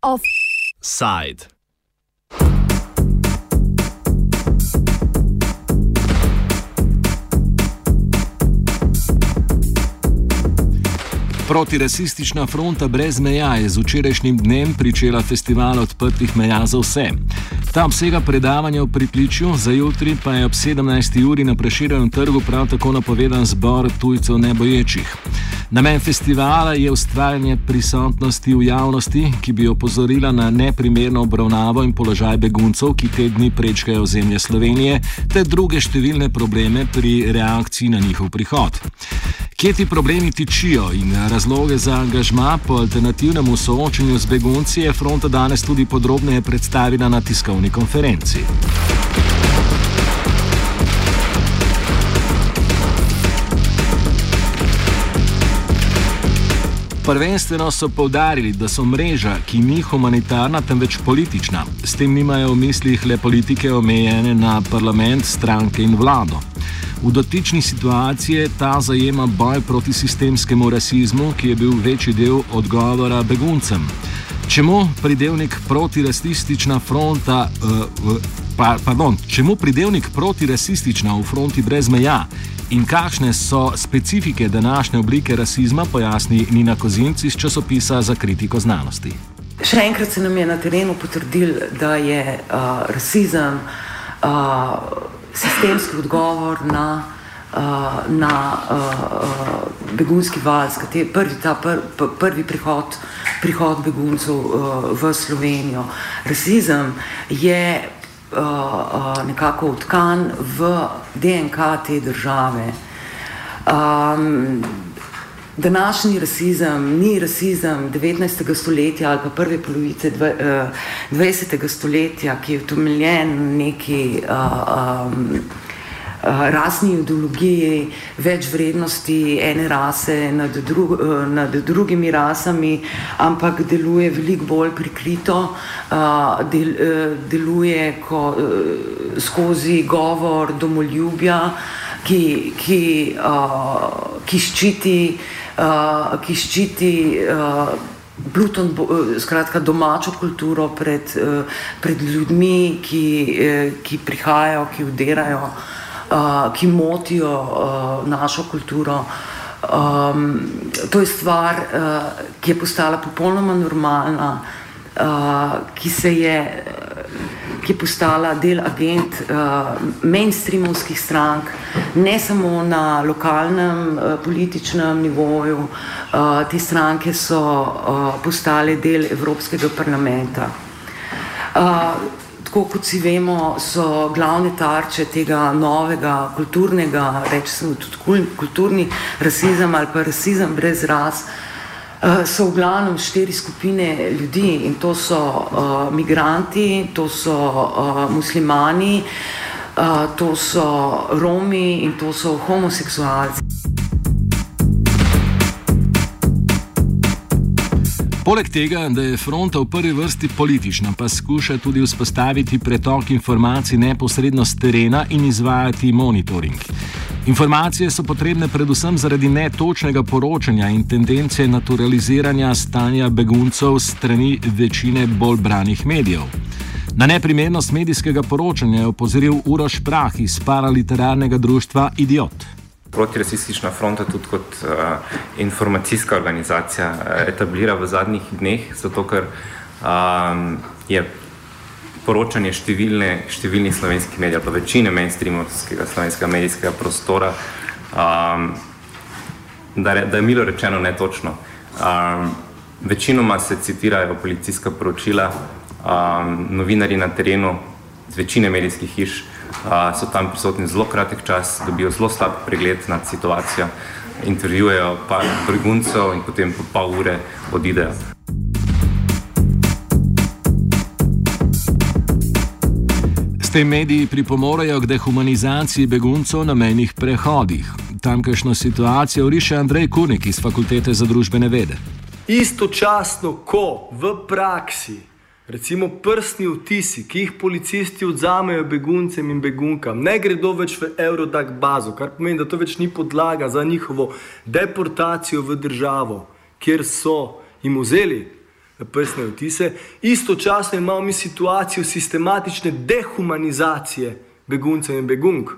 Offside. Protirasistična fronta brez meja je z včerajšnjim dnem pričela festival odprtih meja za vse. Ta obsega predavanja v pritličju, za jutri pa je ob 17. uri na preširjenem trgu prav tako napovedan zbor tujcev neboječih. Namen festivala je ustvarjanje prisotnosti v javnosti, ki bi opozorila na neprimerno obravnavo in položaj beguncev, ki te dni prečkajo ozemlje Slovenije, ter druge številne probleme pri reakciji na njihov prihod. Kje ti problemi tičijo in razloge za angažma po alternativnemu soočenju z begunci je fronta danes tudi podrobneje predstavila na tiskovni konferenci. Prvenstveno so povdarili, da so mreža, ki ni humanitarna, temveč politična. S tem nimajo v mislih le politike omejene na parlament, stranke in vlado. V dotični situaciji ta zajema boj proti sistemskemu rasizmu, ki je bil večji del odgovora beguncem. Čemu pridevnik protirasistična fronta, uh, pa, pardon, čemu pridevnik protirasistična v fronti brez meja in kakšne so specifike današnje oblike rasizma, pojasni Nina Kozinc iz časopisa za kritiko znanosti. Še enkrat se nam je na terenu potrdil, da je uh, rasizem. Uh, sistemski odgovor na, uh, na uh, begunski val, kateri prvi, ta pr, pr, prvi prihod, prihod beguncev uh, v Slovenijo. Rasizem je uh, uh, nekako utkan v DNK te države. Um, Današnji rasizem ni rasizem 19. stoletja ali pa prve polovice 20. stoletja, ki je utemeljen na neki uh, um, rasni ideologiji, več vrednosti ene rase nad, dru, nad drugimi rasami, ampak deluje veliko bolj prikrito, del, deluje ko, skozi govor domoljubja, ki, ki, uh, ki ščiti uh, ki ščiti uh, Bluton, uh, skratka domačo kulturo pred, uh, pred ljudmi, ki, uh, ki prihajajo, ki vdirajo, uh, ki motijo uh, našo kulturo. Um, to je stvar, uh, ki je postala popolnoma normalna, uh, ki se je ki je postala del agent uh, mainstreamovskih strank, ne samo na lokalnem uh, političnem nivoju, uh, te stranke so uh, postale del Evropskega parlamenta. Uh, Tako kot si vemo, so glavne tarče tega novega kulturnega, rečemo tudi kulturni rasizem ali pa rasizem brez ras, uh, so v glavnem štiri skupine ljudi in to so uh, migranti, to so uh, muslimani, uh, to so Romi in to so homoseksualci. Poleg tega, da je fronta v prvi vrsti politična, pa skuša tudi vzpostaviti pretok informacij neposredno z terena in izvajati monitoring. Informacije so potrebne predvsem zaradi netočnega poročanja in tendence naturaliziranja stanja beguncev strani večine bolj branih medijev. Na neprimernost medijskega poročanja je opozoril Uroš Prah iz paraliterarnega društva Idiot. Protirasistična fronta tudi kot uh, informacijska organizacija uh, etablira v zadnjih dneh, zato ker um, je poročanje številne, številnih slovenskih medijev, pa večine mainstreamovskega slovenskega medijskega prostora, um, da, je, da je milo rečeno netočno. Um, večinoma se citirajo policijska poročila, um, novinari na terenu, z večine medijskih hiš uh, so tam prisotni zelo kratek čas, dobijo zelo slab pregled nad situacijo, intervjujejo pa beguncev in potem po pol ure odidejo. Te mediji pripomorejo k dehumanizaciji beguncev na mejnih prehodih. Tamkajšnjo situacijo riše Andrej Kurnik iz Fakultete za družbene vede. Istočasno, ko v praksi recimo prstni vtisi, ki jih policisti odzamejo beguncem in begunkam, ne gredo več v Eurodac bazo, kar pomeni, da to več ni podlaga za njihovo deportacijo v državo, kjer so jim vzeli prstne vtise. Istočasno imamo mi situacijo sistematične dehumanizacije beguncev in begunk.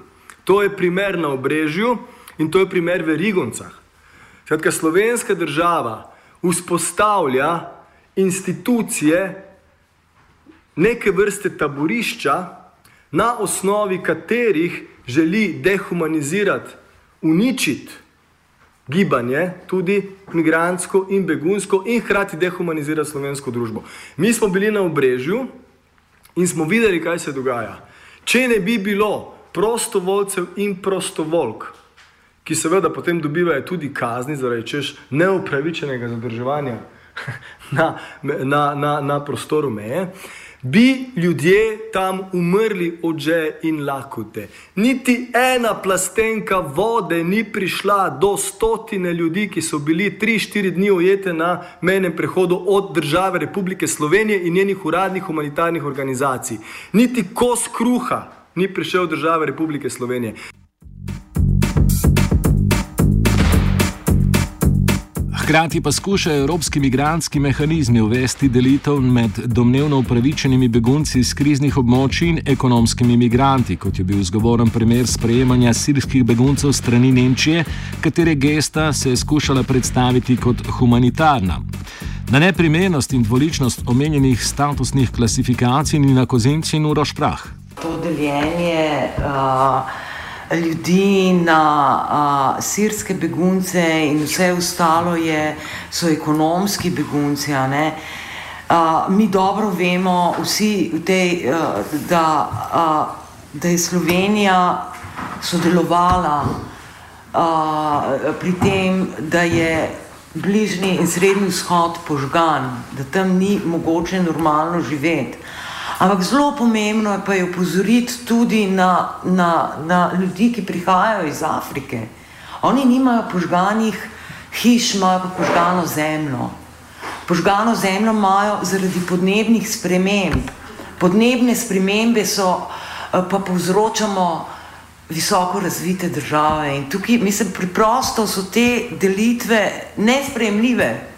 To je primer na obrežju in to je primer v Rigoncah. Skratka, slovenska država vzpostavlja institucije neke vrste taborišča, na osnovi katerih želi dehumanizirati, uničiti gibanje, tudi migransko in begunsko, in hkrati dehumanizirati slovensko družbo. Mi smo bili na obrežju in smo videli, kaj se dogaja. Če ne bi bilo prostovoljcev in prostovoljk, ki seveda potem dobivajo tudi kazni zaradi češ neupravičenega zadrževanja na, na, na, na prostoru meje, bi ljudje tam umrli od že in lakote. Niti ena plastenka vode ni prišla do stotine ljudi, ki so bili tri, štiri dni ujete na menem prehodu od države Republike Slovenije in njenih uradnih humanitarnih organizacij. Niti kos kruha ni prišel od države Republike Slovenije. Hkrati pa skušajo evropski migranski mehanizmi uvesti delitev med domnevno upravičenimi begunci iz kriznih območij in ekonomskimi migranti, kot je bil zgovoren primer sprejemanja sirskih beguncev strani Nemčije, katere gesta se je skušala predstaviti kot humanitarna. Na neprimernost in dvoličnost omenjenih statusnih klasifikacij ni na kozinci in uroš prah. To deljenje. Uh ljudi, na uh, sirske begunce in vse ostalo je, so ekonomski begunci. Uh, mi dobro vemo, vsi, tej, uh, da, uh, da je Slovenija sodelovala uh, pri tem, da je bližnji in srednji vzhod požgan, da tam ni mogoče normalno živeti. Ampak zelo pomembno je pa je upozoriti tudi na, na, na ljudi, ki prihajajo iz Afrike. Oni nimajo požganih hiš, imajo pa požgano zemljo. Požgano zemljo imajo zaradi podnebnih sprememb. Podnebne spremembe so eh, pa povzročamo visoko razvite države. In tukaj, mislim, preprosto so te delitve nespremljive.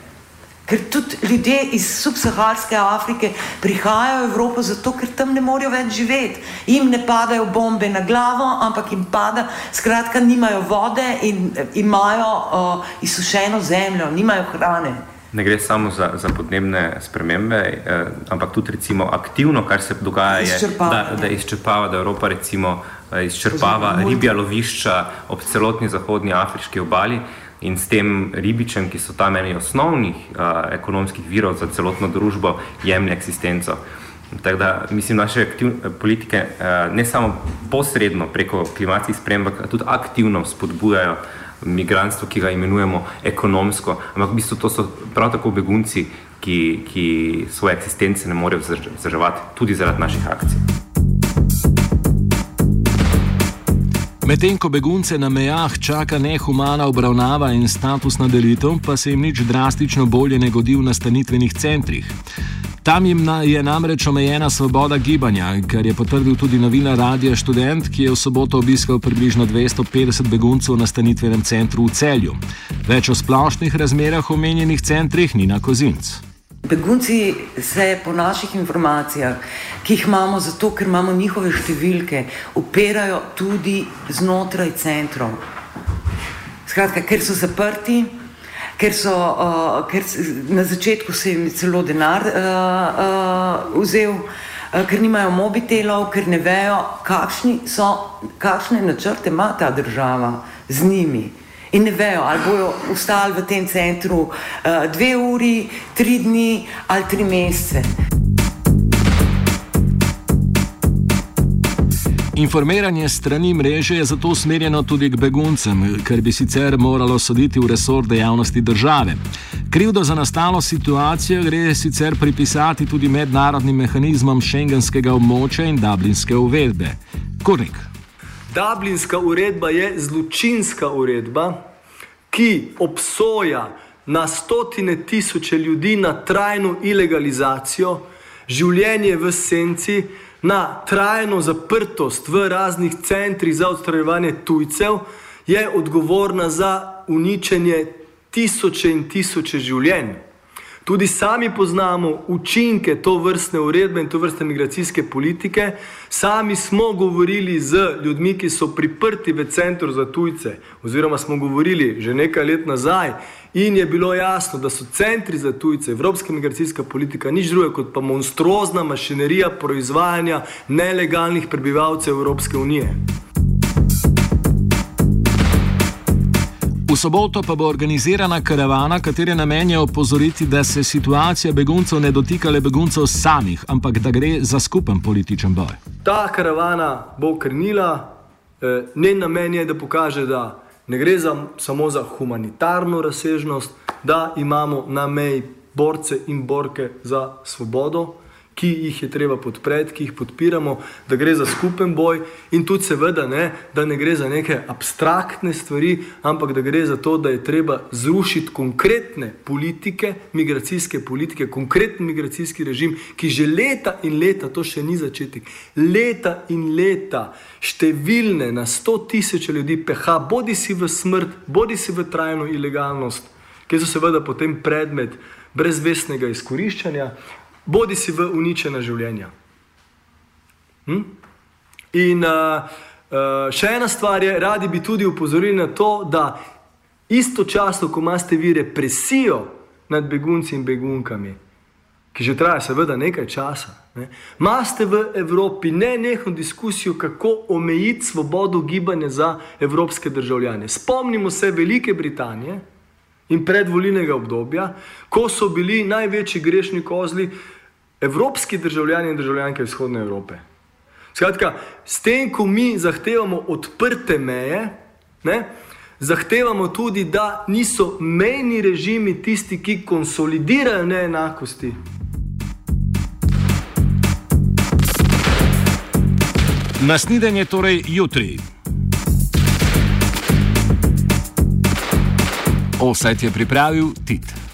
Ker tudi ljudje iz subsaharske Afrike prihajajo v Evropo zato, ker tam ne morejo več živeti. Jim ne padajo bombe na glavo, ampak jim pada, skratka, nimajo vode in imajo uh, izsušeno zemljo, nimajo hrane. Ne gre samo za, za podnebne spremembe, eh, ampak tudi recimo, aktivno, kar se dogaja, je, da, da izčrpava, da Evropa recimo, eh, izčrpava ribja lovišča ob celotni zahodnji afriški obali in s tem ribičem, ki so tam eni osnovnih uh, ekonomskih virov za celotno družbo, jemlje eksistenco. Tako da mislim, naše politike uh, ne samo posredno preko klimatskih sprememb, ampak tudi aktivno spodbujajo migrantstvo, ki ga imenujemo ekonomsko. Ampak v bistvu to so prav tako begunci, ki, ki svoje eksistence ne morejo vzdrževati tudi zaradi naših akcij. Medtem ko begunce na mejah čaka nehumana obravnava in statusna delitev, pa se jim nič drastično bolje ne godi v nastanitvenih centrih. Tam jim je namreč omejena svoboda gibanja, kar je potrdil tudi novinar Radia Student, ki je v soboto obiskal približno 250 beguncev v nastanitvenem centru v celju. Več o splošnih razmerah v omenjenih centrih ni na kozinc. Begunci se po naših informacijah, ki jih imamo zato, ker imamo njihove številke, upirajo tudi znotraj centrov. Skratka, ker so zaprti, ker so uh, ker na začetku se jim celo denar uh, uh, vzel, uh, ker nimajo mobitelov, ker ne vejo, kakšne načrte ima ta država z njimi in ne vejo, ali bodo ostali v tem centru uh, dve uri, tri dni ali tri mesece. Informiranje strani mreže je zato usmerjeno tudi k beguncem, kar bi sicer moralo soditi v resor dejavnosti države. Krivdo za nastalo situacijo gre sicer pripisati tudi mednarodnim mehanizmom šengenskega območja in dublinske uvedbe. Kurnik. Dublinska uredba je zločinska uredba, ki obsoja na stotine tisoče ljudi na trajno ilegalizacijo, življenje v senci, na trajno zaprtost v raznih centrih za odstranjevanje tujcev, je odgovorna za uničenje tisoče in tisoče življenj. Tudi sami poznamo učinke to vrstne uredbe in to vrstne migracijske politike. Sami smo govorili z ljudmi, ki so priprti v centru za tujce, oziroma smo govorili že nekaj let nazaj, in je bilo jasno, da so centri za tujce, evropska migracijska politika, nič drugega kot pa monstruozna mašinerija proizvajanja nelegalnih prebivalcev Evropske unije. Soboto pa bo organizirana karavana, katere namen je opozoriti, da se situacija beguncev ne dotika le beguncev samih, ampak da gre za skupen političen boj. Ta karavana bo krnila, eh, njen namen je, da pokaže, da ne gre za, samo za humanitarno razsežnost, da imamo na meji borce in borke za svobodo ki jih je treba podpreti, ki jih podpiramo, da gre za skupen boj in tudi seveda ne, da ne gre za neke abstraktne stvari, ampak da gre za to, da je treba zrušiti konkretne politike, migracijske politike, konkreten migracijski režim, ki že leta in leta, to še ni začetek, leta in leta številne na sto tisoče ljudi peha, bodi si v smrt, bodi si v trajno ilegalnost, ki so seveda potem predmet brezvestnega izkoriščanja, bodi si v uničena življenja. Hm? In uh, uh, še ena stvar je, radi bi tudi upozorili na to, da istočasno, ko imate vi represijo nad begunci in begunkami, ki že traja seveda nekaj časa, ne, imate v Evropi ne nekaj diskusijo, kako omejiti svobodo gibanja za evropske državljane. Spomnimo se Velike Britanije in predvolilnega obdobja, ko so bili največji grešni kozli evropski državljani in državljanke vzhodne Evrope. Skratka, s tem, ko mi zahtevamo odprte meje, ne, zahtevamo tudi, da niso mejni režimi tisti, ki konsolidirajo neenakosti. Nasnidenje torej jutri. Offset je pripravil Tit.